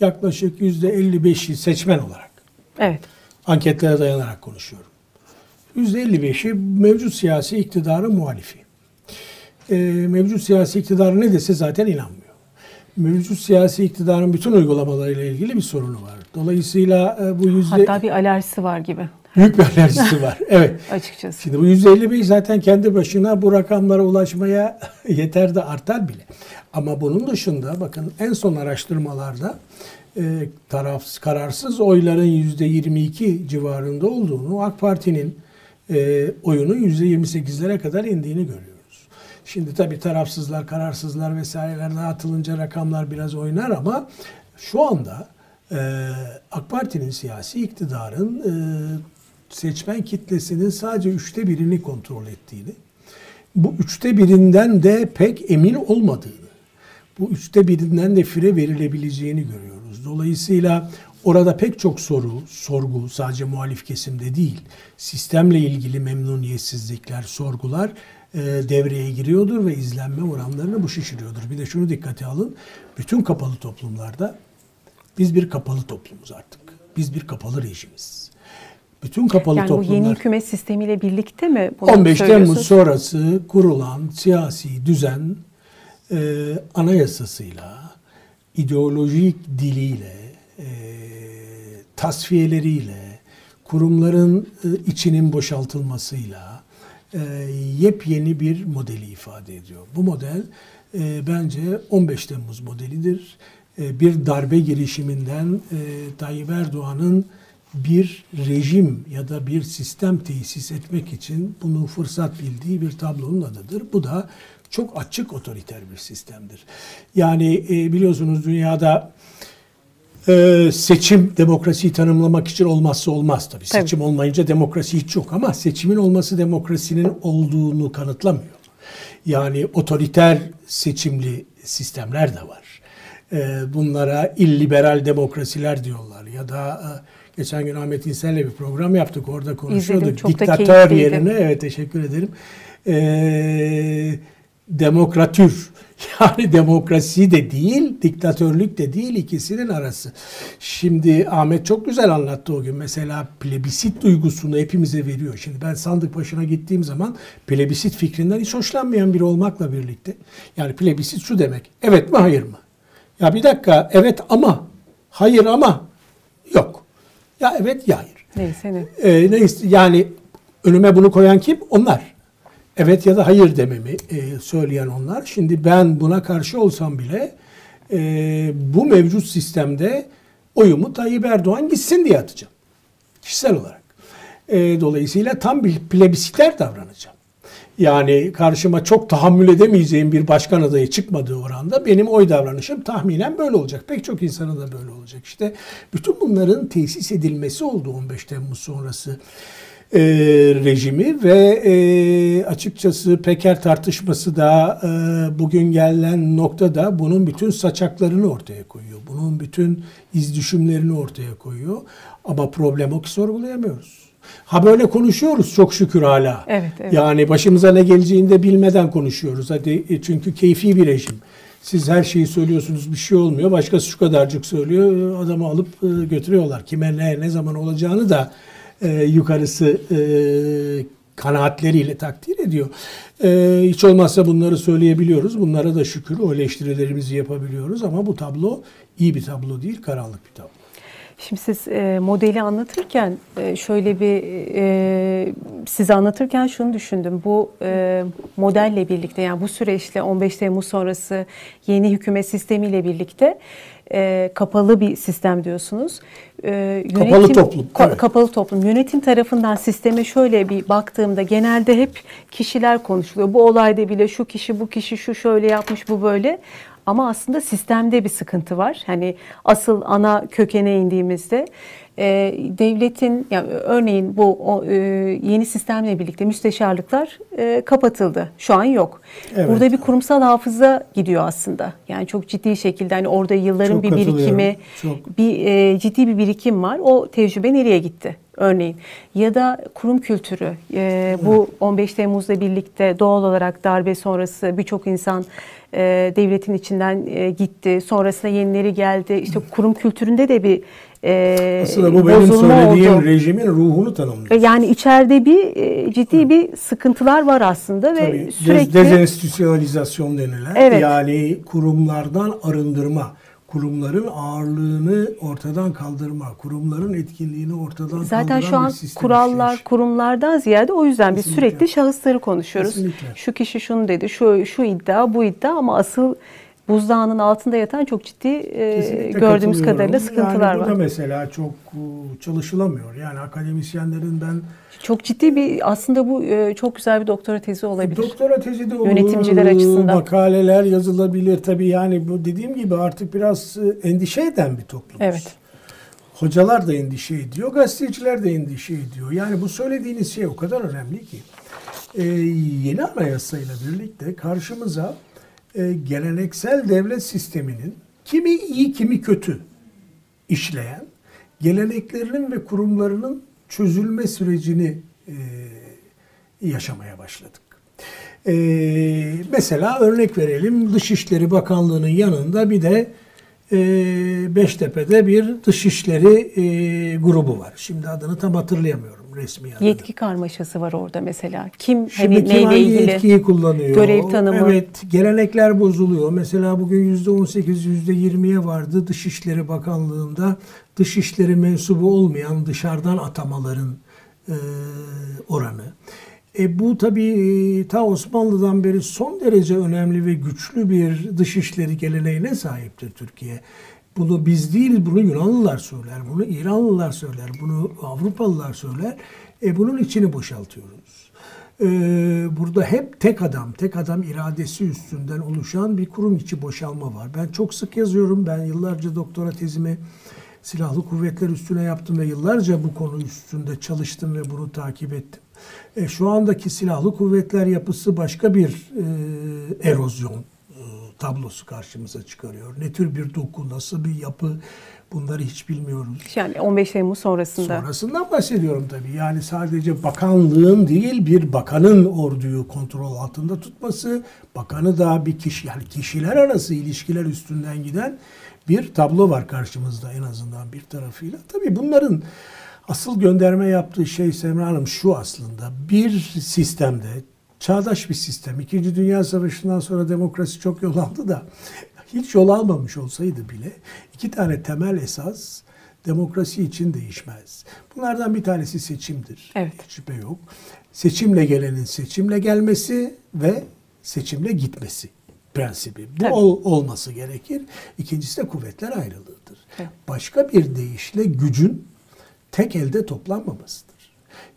yaklaşık yüzde 55'i seçmen olarak. Evet. Anketlere dayanarak konuşuyorum. Yüzde 55'i mevcut siyasi iktidarın muhalifi. E, mevcut siyasi iktidarı ne dese zaten inanmıyor. Mevcut siyasi iktidarın bütün uygulamalarıyla ilgili bir sorunu var. Dolayısıyla e, bu yüzde... Hatta bir alerjisi var gibi. Büyük bir alerjisi var. Evet. Açıkçası. Şimdi bu 155 zaten kendi başına bu rakamlara ulaşmaya yeter de artar bile. Ama bunun dışında bakın en son araştırmalarda e, tarafsız, kararsız oyların %22 civarında olduğunu, AK Parti'nin e, oyunun %28'lere kadar indiğini görüyoruz. Şimdi tabii tarafsızlar, kararsızlar vesaireler dağıtılınca rakamlar biraz oynar ama şu anda e, AK Parti'nin siyasi iktidarın e, seçmen kitlesinin sadece üçte birini kontrol ettiğini, bu üçte birinden de pek emin olmadığını, bu üçte birinden de fire verilebileceğini görüyoruz. Dolayısıyla orada pek çok soru, sorgu sadece muhalif kesimde değil, sistemle ilgili memnuniyetsizlikler, sorgular e, devreye giriyordur ve izlenme oranlarını bu şişiriyordur. Bir de şunu dikkate alın, bütün kapalı toplumlarda biz bir kapalı toplumuz artık. Biz bir kapalı rejimiz. Bütün kapalı yani toplumlar... bu yeni hükümet sistemiyle birlikte mi bunu 15 Temmuz sonrası kurulan siyasi düzen e, anayasasıyla, ideolojik diliyle, e, tasfiyeleriyle, kurumların e, içinin boşaltılmasıyla e, yepyeni bir modeli ifade ediyor. Bu model e, bence 15 Temmuz modelidir. E, bir darbe girişiminden e, Tayyip Erdoğan'ın bir rejim ya da bir sistem tesis etmek için bunu fırsat bildiği bir tablonun adıdır. Bu da çok açık otoriter bir sistemdir. Yani e, biliyorsunuz dünyada e, seçim demokrasiyi tanımlamak için olmazsa olmaz tabii. tabii. Seçim olmayınca demokrasi hiç yok ama seçimin olması demokrasinin olduğunu kanıtlamıyor. Yani otoriter seçimli sistemler de var. E, bunlara illiberal demokrasiler diyorlar ya da e, geçen gün Ahmet İnsel'le bir program yaptık orada konuşuyorduk. İzledim, Diktatör yerine evet teşekkür ederim. Eee demokratür. Yani demokrasi de değil, diktatörlük de değil ikisinin arası. Şimdi Ahmet çok güzel anlattı o gün. Mesela plebisit duygusunu hepimize veriyor. Şimdi ben sandık başına gittiğim zaman plebisit fikrinden hiç hoşlanmayan biri olmakla birlikte. Yani plebisit şu demek. Evet mi hayır mı? Ya bir dakika evet ama hayır ama yok. Ya evet ya hayır. Neyse ne. Ee, neyse yani önüme bunu koyan kim? Onlar evet ya da hayır dememi e, söyleyen onlar. Şimdi ben buna karşı olsam bile e, bu mevcut sistemde oyumu Tayyip Erdoğan gitsin diye atacağım. Kişisel olarak. E, dolayısıyla tam bir plebisiter davranacağım. Yani karşıma çok tahammül edemeyeceğim bir başkan adayı çıkmadığı oranda benim oy davranışım tahminen böyle olacak. Pek çok insanın da böyle olacak. İşte bütün bunların tesis edilmesi oldu 15 Temmuz sonrası e, rejimi ve e, açıkçası Peker tartışması da e, bugün gelen noktada bunun bütün saçaklarını ortaya koyuyor. Bunun bütün izdüşümlerini ortaya koyuyor. Ama problem o ki sorgulayamıyoruz. Ha böyle konuşuyoruz çok şükür hala. Evet, evet. Yani başımıza ne geleceğini de bilmeden konuşuyoruz. Hadi e, çünkü keyfi bir rejim. Siz her şeyi söylüyorsunuz bir şey olmuyor. Başkası şu kadarcık söylüyor. Adamı alıp e, götürüyorlar. Kime ne ne zaman olacağını da e, yukarısı e, kanaatleriyle takdir ediyor. E, hiç olmazsa bunları söyleyebiliyoruz. Bunlara da şükür o eleştirilerimizi yapabiliyoruz ama bu tablo iyi bir tablo değil, karanlık bir tablo. Şimdi siz e, modeli anlatırken e, şöyle bir e, size anlatırken şunu düşündüm. Bu e, modelle birlikte yani bu süreçte 15 Temmuz sonrası yeni hükümet sistemiyle birlikte e, kapalı bir sistem diyorsunuz. E, yönetim, kapalı toplum. Ka- evet. Kapalı toplum. Yönetim tarafından sisteme şöyle bir baktığımda genelde hep kişiler konuşuluyor. Bu olayda bile şu kişi, bu kişi şu şöyle yapmış, bu böyle. Ama aslında sistemde bir sıkıntı var. Hani asıl ana kökene indiğimizde e, devletin yani örneğin bu o, e, yeni sistemle birlikte müsteşarlıklar e, kapatıldı. Şu an yok. Evet. Burada bir kurumsal hafıza gidiyor aslında. Yani çok ciddi şekilde hani orada yılların çok bir birikimi, çok. bir e, ciddi bir birikim var. O tecrübe nereye gitti? Örneğin ya da kurum kültürü e, bu 15 Temmuz'la birlikte doğal olarak darbe sonrası birçok insan e, devletin içinden e, gitti. Sonrasında yenileri geldi. İşte kurum kültüründe de bir e, Aslında bu benim söylediğim oldu. rejimin ruhunu tanımlıyor. Yani içeride bir e, ciddi Hı. bir sıkıntılar var aslında ve Tabii, sürekli dezenstitüsyonalizasyon denilen evet. yani kurumlardan arındırma, kurumların ağırlığını ortadan kaldırma, kurumların etkinliğini ortadan Zaten kaldıran şu an kurallar, işleyiş. kurumlardan ziyade o yüzden biz Kesinlikle. sürekli şahısları konuşuyoruz. Kesinlikle. Şu kişi şunu dedi, şu şu iddia, bu iddia ama asıl buzdağının altında yatan çok ciddi e, gördüğümüz kadarıyla sıkıntılar yani bu var. da mesela çok e, çalışılamıyor. Yani akademisyenlerin ben Çok ciddi bir aslında bu e, çok güzel bir doktora tezi olabilir. Doktora tezi de olur. Yönetimciler açısından. Makaleler yazılabilir tabii yani bu dediğim gibi artık biraz e, endişe eden bir toplumuz. Evet. Hocalar da endişe ediyor, gazeteciler de endişe ediyor. Yani bu söylediğiniz şey o kadar önemli ki. Ee, yeni anayasayla birlikte karşımıza e, geleneksel devlet sisteminin kimi iyi kimi kötü işleyen geleneklerinin ve kurumlarının çözülme sürecini e, yaşamaya başladık. E, mesela örnek verelim Dışişleri Bakanlığı'nın yanında bir de Beştepe'de bir Dışişleri grubu var. Şimdi adını tam hatırlayamıyorum resmi adını. Yetki karmaşası var orada mesela. Kim Şimdi hani kim neyle hangi ilgili? yetkiyi kullanıyor? Görev tanımı. Evet, gelenekler bozuluyor. Mesela bugün %18, %20'ye vardı Dışişleri Bakanlığı'nda dışişleri mensubu olmayan dışarıdan atamaların e, oranı. E bu tabii e, ta Osmanlı'dan beri son derece önemli ve güçlü bir dışişleri geleneğine sahiptir Türkiye. Bunu biz değil, bunu Yunanlılar söyler, bunu İranlılar söyler, bunu Avrupalılar söyler. E bunun içini boşaltıyoruz. E, burada hep tek adam, tek adam iradesi üstünden oluşan bir kurum içi boşalma var. Ben çok sık yazıyorum. Ben yıllarca doktora tezimi silahlı kuvvetler üstüne yaptım ve yıllarca bu konu üstünde çalıştım ve bunu takip ettim. E, şu andaki silahlı kuvvetler yapısı başka bir e, erozyon tablosu karşımıza çıkarıyor. Ne tür bir doku, nasıl bir yapı bunları hiç bilmiyoruz. Yani 15 Temmuz sonrasında. Sonrasından bahsediyorum tabii. Yani sadece bakanlığın değil bir bakanın orduyu kontrol altında tutması, bakanı da bir kişi yani kişiler arası ilişkiler üstünden giden bir tablo var karşımızda en azından bir tarafıyla. Tabii bunların asıl gönderme yaptığı şey Semra Hanım şu aslında. Bir sistemde çağdaş bir sistem. İkinci Dünya Savaşı'ndan sonra demokrasi çok yol aldı da hiç yol almamış olsaydı bile iki tane temel esas demokrasi için değişmez. Bunlardan bir tanesi seçimdir. Evet. Hiç şüphe yok. Seçimle gelenin seçimle gelmesi ve seçimle gitmesi prensibi. Bu Tabii. ol- olması gerekir. İkincisi de kuvvetler ayrılığıdır. Evet. Başka bir deyişle gücün tek elde toplanmamasıdır.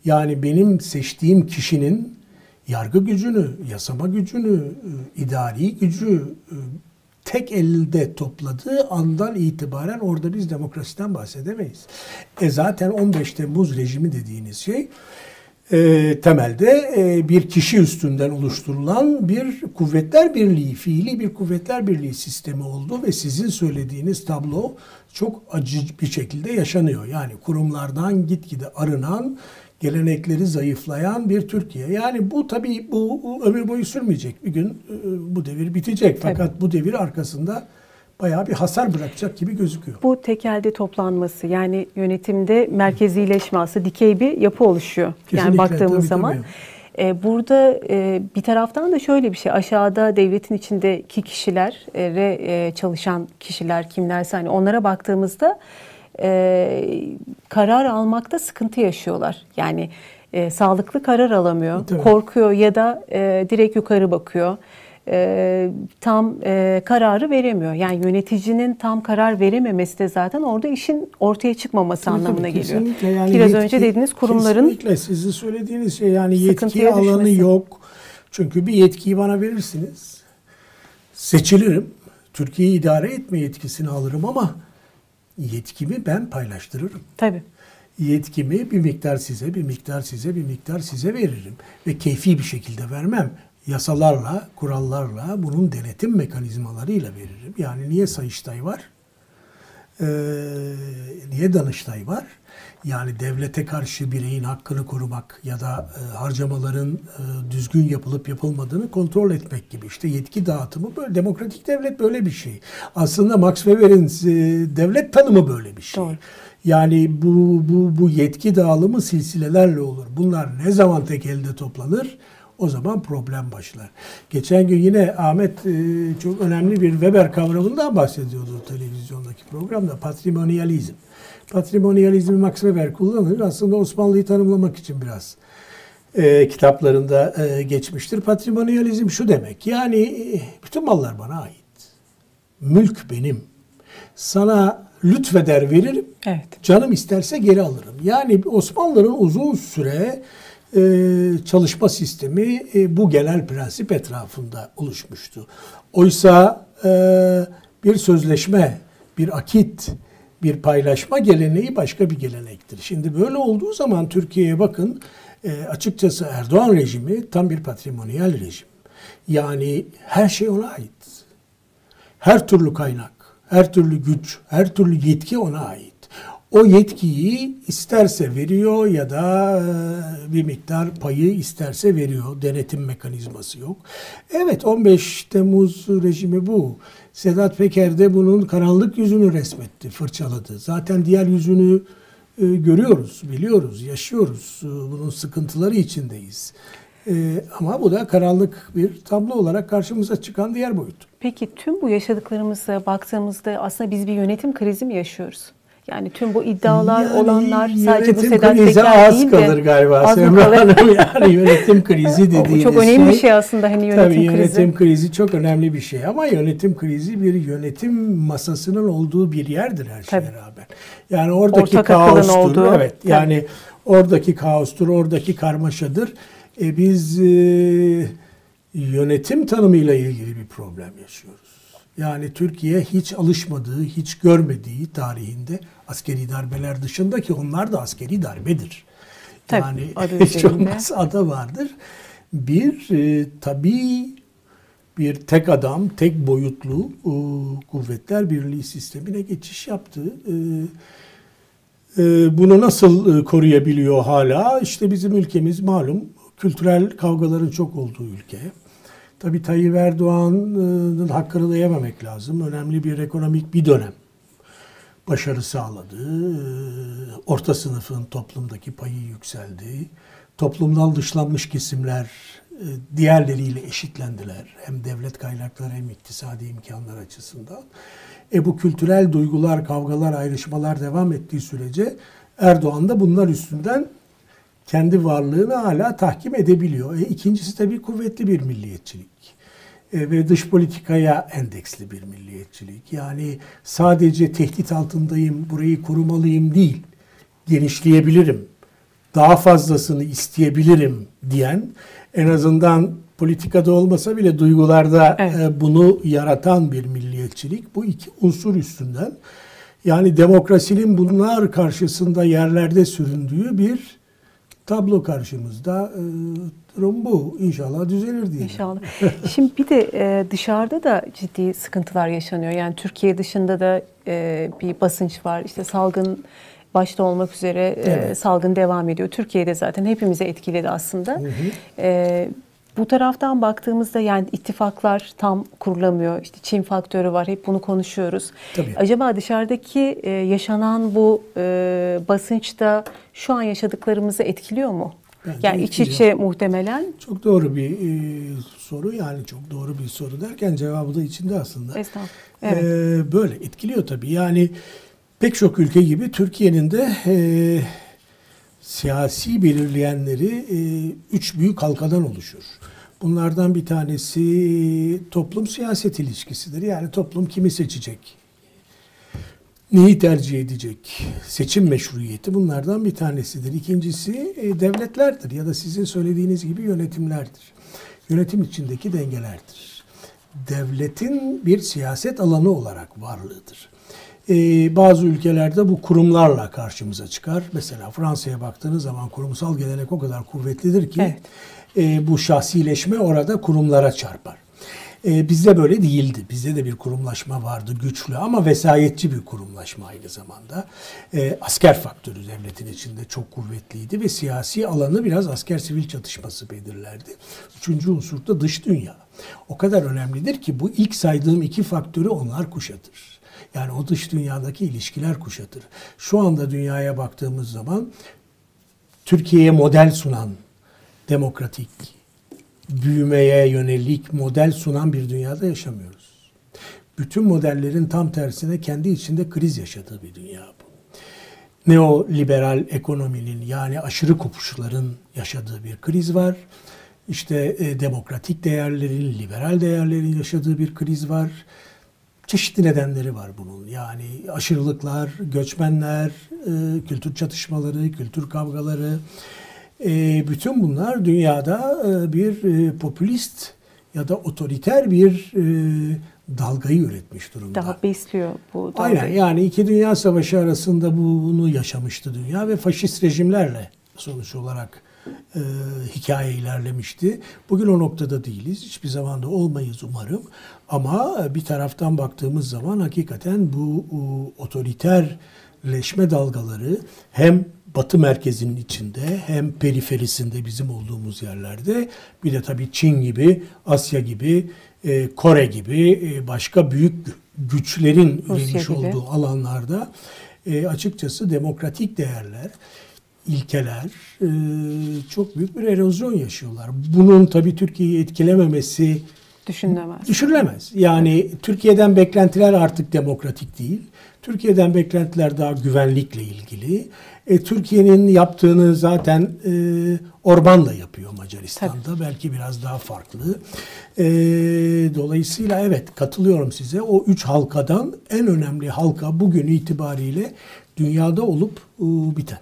Yani benim seçtiğim kişinin yargı gücünü, yasama gücünü, e, idari gücü e, tek elde topladığı andan itibaren orada biz demokrasiden bahsedemeyiz. E zaten 15 Temmuz rejimi dediğiniz şey e, temelde e, bir kişi üstünden oluşturulan bir kuvvetler birliği, fiili bir kuvvetler birliği sistemi oldu ve sizin söylediğiniz tablo çok acı bir şekilde yaşanıyor. Yani kurumlardan gitgide arınan, gelenekleri zayıflayan bir Türkiye. Yani bu tabii bu, ömür boyu sürmeyecek. Bir gün e, bu devir bitecek. Fakat bu devir arkasında bayağı bir hasar bırakacak gibi gözüküyor. Bu tekelde toplanması yani yönetimde merkezileşme aslında dikey bir yapı oluşuyor. yani Kesinlikle, baktığımız tabii, zaman. tabii. E, burada e, bir taraftan da şöyle bir şey aşağıda devletin içindeki kişiler e, ve e, çalışan kişiler kimlerse hani onlara baktığımızda e, karar almakta sıkıntı yaşıyorlar. Yani e, sağlıklı karar alamıyor, Tabii. korkuyor ya da e, direkt yukarı bakıyor. E, tam e, kararı veremiyor. Yani yöneticinin tam karar verememesi de zaten orada işin ortaya çıkmaması Tabii, anlamına tabii, geliyor. Yani Biraz yetki- önce dediğiniz kurumların Kesinlikle sizin söylediğiniz şey yani yetki alanı düşmesi. yok. Çünkü bir yetkiyi bana verirsiniz. Seçilirim. Türkiye'yi idare etme yetkisini alırım ama yetkimi ben paylaştırırım. tabii Yetkimi bir miktar size, bir miktar size, bir miktar size veririm. Ve keyfi bir şekilde vermem. Yasalarla, kurallarla, bunun denetim mekanizmalarıyla veririm. Yani niye Sayıştay var? Ee, niye Danıştay var? Yani devlete karşı bireyin hakkını korumak ya da e, harcamaların e, düzgün yapılıp yapılmadığını kontrol etmek gibi. İşte yetki dağıtımı böyle. Demokratik devlet böyle bir şey. Aslında Max Weber'in e, devlet tanımı böyle bir şey. Doğru. Yani bu, bu, bu yetki dağılımı silsilelerle olur. Bunlar ne zaman tek elde toplanır? O zaman problem başlar. Geçen gün yine Ahmet e, çok önemli bir Weber kavramından bahsediyordu televizyondaki programda. Patrimonyalizm. Patrimonyalizmi Max Weber kullanır. Aslında Osmanlı'yı tanımlamak için biraz e, kitaplarında e, geçmiştir. Patrimonyalizm şu demek. Yani e, bütün mallar bana ait. Mülk benim. Sana lütfeder veririm. Evet. Canım isterse geri alırım. Yani Osmanlıların uzun süre çalışma sistemi e, bu genel prensip etrafında oluşmuştu. Oysa e, bir sözleşme, bir akit, bir paylaşma geleneği başka bir gelenektir. Şimdi böyle olduğu zaman Türkiye'ye bakın e, açıkçası Erdoğan rejimi tam bir patrimonyal rejim. Yani her şey ona ait. Her türlü kaynak, her türlü güç, her türlü yetki ona ait. O yetkiyi isterse veriyor ya da e, bir miktar payı isterse veriyor. Denetim mekanizması yok. Evet 15 Temmuz rejimi bu. Sedat Peker de bunun karanlık yüzünü resmetti, fırçaladı. Zaten diğer yüzünü e, görüyoruz, biliyoruz, yaşıyoruz. E, bunun sıkıntıları içindeyiz. Ama bu da karanlık bir tablo olarak karşımıza çıkan diğer boyut. Peki tüm bu yaşadıklarımıza baktığımızda aslında biz bir yönetim krizi mi yaşıyoruz? Yani tüm bu iddialar Yani olanlar sadece bu Sedat Peker değil de kalır galiba az Semra kalır? Hanım. Yani yönetim krizi dediğiniz çok önemli bir şey aslında hani yönetim Tabii krizi. yönetim krizi çok önemli bir şey ama yönetim krizi bir yönetim masasının olduğu bir yerdir her şeye Tabii. rağmen. Yani oradaki Ortak kaostur. olduğu, evet. tabii. Yani oradaki kaostur, oradaki karmaşadır. E, biz e, yönetim tanımıyla ilgili bir problem yaşıyoruz. Yani Türkiye hiç alışmadığı, hiç görmediği tarihinde askeri darbeler dışında ki onlar da askeri darbedir. Tabii, yani hiç olmazsa adı vardır. Bir e, tabii bir tek adam, tek boyutlu e, kuvvetler birliği sistemine geçiş yaptı. E, e, bunu nasıl e, koruyabiliyor hala? İşte bizim ülkemiz malum kültürel kavgaların çok olduğu ülke. Tabii Tayyip Erdoğan'ın hakkını da yememek lazım. Önemli bir ekonomik bir dönem başarı sağladı. Orta sınıfın toplumdaki payı yükseldi. Toplumdan dışlanmış kesimler e, diğerleriyle eşitlendiler. Hem devlet kaynakları hem iktisadi imkanlar açısından. E bu kültürel duygular, kavgalar, ayrışmalar devam ettiği sürece Erdoğan da bunlar üstünden kendi varlığını hala tahkim edebiliyor. E, ikincisi tabii kuvvetli bir milliyetçilik ve dış politikaya endeksli bir milliyetçilik. Yani sadece tehdit altındayım, burayı korumalıyım değil, genişleyebilirim, daha fazlasını isteyebilirim diyen, en azından politikada olmasa bile duygularda Evet. e, bunu yaratan bir milliyetçilik. Bu iki unsur üstünden yani demokrasinin bunlar karşısında yerlerde süründüğü bir tablo karşımızda. E, durum bu. İnşallah düzelir diye. İnşallah. Şimdi bir de e, dışarıda da ciddi sıkıntılar yaşanıyor. Yani Türkiye dışında da e, bir basınç var. İşte salgın başta olmak üzere e, Evet. salgın devam ediyor. Türkiye'de zaten hepimize etkiledi aslında. E, bu taraftan baktığımızda yani ittifaklar tam kurulamıyor. İşte Çin faktörü var. Hep bunu konuşuyoruz. Tabii. Acaba dışarıdaki e, yaşanan bu e, basınç da şu an yaşadıklarımızı etkiliyor mu? Bence yani iç içe muhtemelen. Çok doğru bir e, soru yani çok doğru bir soru derken cevabı da içinde aslında. Estağfurullah. Evet. Ee, böyle etkiliyor tabii. Yani pek çok ülke gibi Türkiye'nin de e, siyasi belirleyenleri e, üç büyük halkadan oluşur. Bunlardan bir tanesi toplum siyaset ilişkisidir. Yani toplum kimi seçecek? Neyi tercih edecek? Seçim meşruiyeti bunlardan bir tanesidir. İkincisi e, devletlerdir ya da sizin söylediğiniz gibi yönetimlerdir. Yönetim içindeki dengelerdir. Devletin bir siyaset alanı olarak varlığıdır. Ee, bazı ülkelerde bu kurumlarla karşımıza çıkar. Mesela Fransa'ya baktığınız zaman kurumsal gelenek o kadar kuvvetlidir ki Evet. e, bu şahsileşme orada kurumlara çarpar. E, bizde böyle değildi. Bizde de bir kurumlaşma vardı güçlü ama vesayetçi bir kurumlaşma aynı zamanda. E, asker faktörü devletin içinde çok kuvvetliydi ve siyasi alanı biraz asker sivil çatışması belirlerdi. Üçüncü unsur da dış dünya. O kadar önemlidir ki bu ilk saydığım iki faktörü onlar kuşatır. Yani o dış dünyadaki ilişkiler kuşatır. Şu anda dünyaya baktığımız zaman Türkiye'ye model sunan demokratik, büyümeye yönelik model sunan bir dünyada yaşamıyoruz. Bütün modellerin tam tersine kendi içinde kriz yaşadığı bir dünya bu. Neoliberal ekonominin yani aşırı kopuşların yaşadığı bir kriz var. İşte e, demokratik değerlerin, liberal değerlerin yaşadığı bir kriz var. Çeşitli nedenleri var bunun. Yani aşırılıklar, göçmenler, e, kültür çatışmaları, kültür kavgaları, e, bütün bunlar dünyada e, bir e, popülist ya da otoriter bir dalgayı üretmiş durumda. Daha besliyor bu dalgayı. Aynen yani iki dünya savaşı arasında bunu yaşamıştı dünya ve faşist rejimlerle sonuç olarak e, hikaye ilerlemişti. Bugün o noktada değiliz. Hiçbir zaman da olmayız umarım. Ama bir taraftan baktığımız zaman hakikaten bu o, otoriterleşme dalgaları hem Batı merkezinin içinde hem periferisinde bizim olduğumuz yerlerde bir de tabii Çin gibi, Asya gibi, e, Kore gibi e, başka büyük güçlerin üremiş olduğu alanlarda e, açıkçası demokratik değerler, ilkeler çok büyük bir erozyon yaşıyorlar. Bunun tabii Türkiye'yi etkilememesi düşünülemez. Düşünülemez. Yani Türkiye'den beklentiler artık demokratik değil. Türkiye'den beklentiler daha güvenlikle ilgili. E, Türkiye'nin yaptığını zaten e, Orban da yapıyor Macaristan'da. Tabii. Belki biraz daha farklı. E, dolayısıyla evet katılıyorum size. O üç halkadan en önemli halka bugün itibariyle dünyada olup e, biten.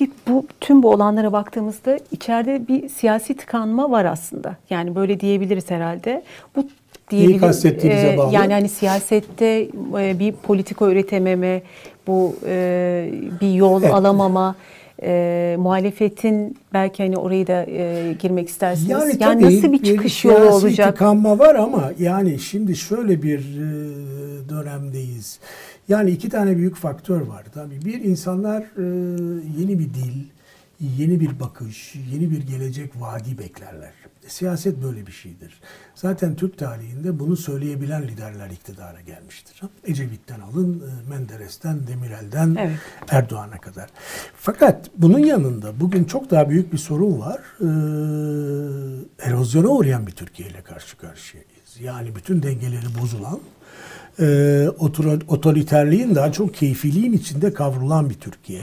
Peki bu tüm bu olanlara baktığımızda içeride bir siyasi tıkanma var aslında. Yani böyle diyebiliriz herhalde. Bu diyebilirim. Neyi kastettiğinize bağlı? Yani hani siyasette e, bir politika üretememe, bu e, bir yol evet. alamama, e, muhalefetin belki hani orayı da e, girmek istersiniz. Yani, yani nasıl bir çıkış yolu olacak? tıkanma var ama yani şimdi şöyle bir e, dönemdeyiz. Yani iki tane büyük faktör var. Tabii bir insanlar e, yeni bir dil, yeni bir bakış, yeni bir gelecek vaadi beklerler. Siyaset böyle bir şeydir. Zaten Türk tarihinde bunu söyleyebilen liderler iktidara gelmiştir. Ecevit'ten alın, e, Menderes'ten, Demirel'den evet. Erdoğan'a kadar. Fakat bunun yanında bugün çok daha büyük bir sorun var. Ee, erozyona uğrayan bir Türkiye ile karşı karşıyayız. Yani bütün dengeleri bozulan, e, otoriterliğin daha çok keyfiliğin içinde kavrulan bir Türkiye.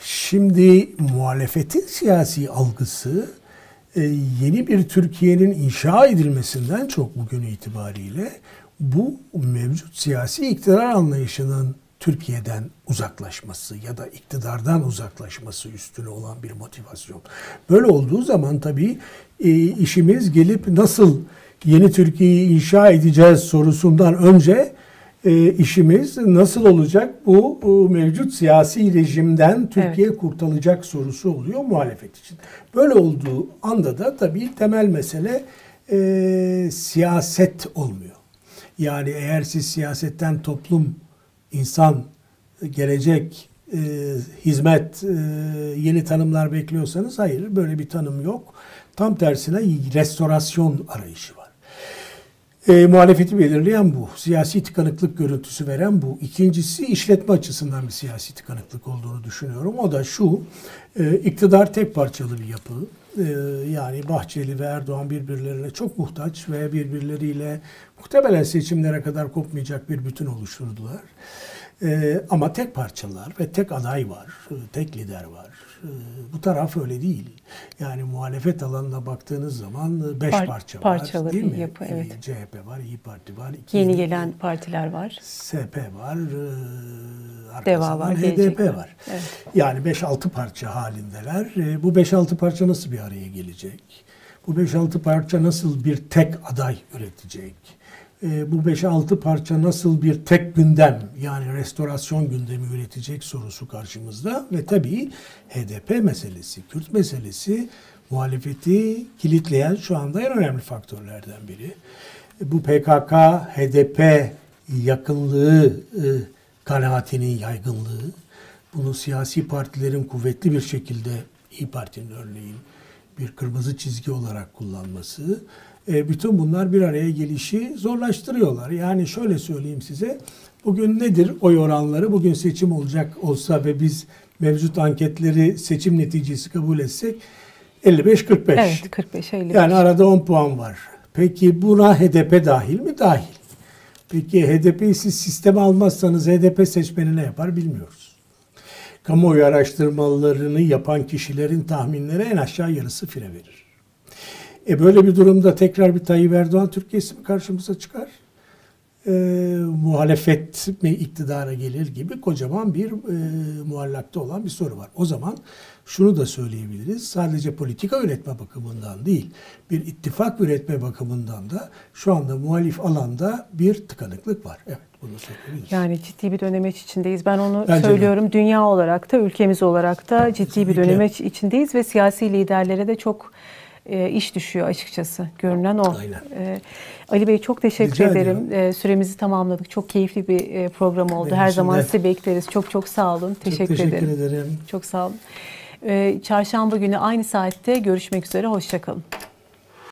Şimdi muhalefetin siyasi algısı e, yeni bir Türkiye'nin inşa edilmesinden çok bugün itibariyle bu mevcut siyasi iktidar anlayışının Türkiye'den uzaklaşması ya da iktidardan uzaklaşması üstüne olan bir motivasyon. Böyle olduğu zaman tabii e, işimiz gelip nasıl yeni Türkiye'yi inşa edeceğiz sorusundan önce e, işimiz nasıl olacak bu e, mevcut siyasi rejimden Türkiye evet. kurtulacak sorusu oluyor muhalefet için. Böyle olduğu anda da tabii temel mesele e, siyaset olmuyor. Yani eğer siz siyasetten toplum, insan, gelecek, e, hizmet, e, yeni tanımlar bekliyorsanız hayır böyle bir tanım yok. Tam tersine restorasyon arayışı var. E, muhalefeti belirleyen bu. Siyasi tıkanıklık görüntüsü veren bu. İkincisi işletme açısından bir siyasi tıkanıklık olduğunu düşünüyorum. O da şu, e, iktidar tek parçalı bir yapı. E, yani Bahçeli ve Erdoğan birbirlerine çok muhtaç ve birbirleriyle muhtemelen seçimlere kadar kopmayacak bir bütün oluşturdular. E, ama tek parçalar ve tek aday var, tek lider var. E, bu taraf öyle değil. Yani muhalefet alanına baktığınız zaman beş Par- parça var. Parçalı değil mi? yapı, evet. CHP var, İyi Parti var. Iki Yeni gelen partiler var. SP var, Deva var, HDP var. var. Evet. Yani 5-6 parça halindeler. Bu 5-6 parça nasıl bir araya gelecek? Bu 5-6 parça nasıl bir tek aday üretecek? E, bu 5-6 parça nasıl bir tek gündem yani restorasyon gündemi üretecek sorusu karşımızda ve tabii HDP meselesi, Kürt meselesi muhalefeti kilitleyen şu anda en önemli faktörlerden biri. Bu PKK, HDP yakınlığı, e, kanaatinin yaygınlığı, bunu siyasi partilerin kuvvetli bir şekilde İyi Parti'nin örneğin bir kırmızı çizgi olarak kullanması e, bütün bunlar bir araya gelişi zorlaştırıyorlar. Yani şöyle söyleyeyim size. Bugün nedir oy oranları? Bugün seçim olacak olsa ve biz mevcut anketleri seçim neticesi kabul etsek 55-45. Evet 45 55. Yani arada 10 puan var. Peki buna HDP dahil mi? Dahil. Peki HDP'yi siz sisteme almazsanız HDP seçmeni ne yapar bilmiyoruz. Kamuoyu araştırmalarını yapan kişilerin tahminleri en aşağı yarısı fire verir. E böyle bir durumda tekrar bir Tayyip Erdoğan Türkiye'si mi karşımıza çıkar? E, muhalefet mi iktidara gelir gibi kocaman bir e, muallakta olan bir soru var. O zaman şunu da söyleyebiliriz. Sadece politika üretme bakımından değil, bir ittifak üretme bakımından da şu anda muhalif alanda bir tıkanıklık var. Evet, bunu söyleyebiliriz. Yani ciddi bir dönemeç içindeyiz. Ben onu Bence de. söylüyorum. Dünya olarak da ülkemiz olarak da ciddi bir Kesinlikle. dönemeç içindeyiz ve siyasi liderlere de çok e, iş düşüyor açıkçası. Görünen o. Aynen. E, Ali Bey çok teşekkür Rica ederim. ediyorum. E, süremizi tamamladık. Çok keyifli bir e, program oldu. Benim Her zaman de. sizi bekleriz. Çok çok sağ olun. Teşekkür, Çok teşekkür ederim. ederim. Çok sağ olun. E, çarşamba günü aynı saatte görüşmek üzere. Hoşçakalın.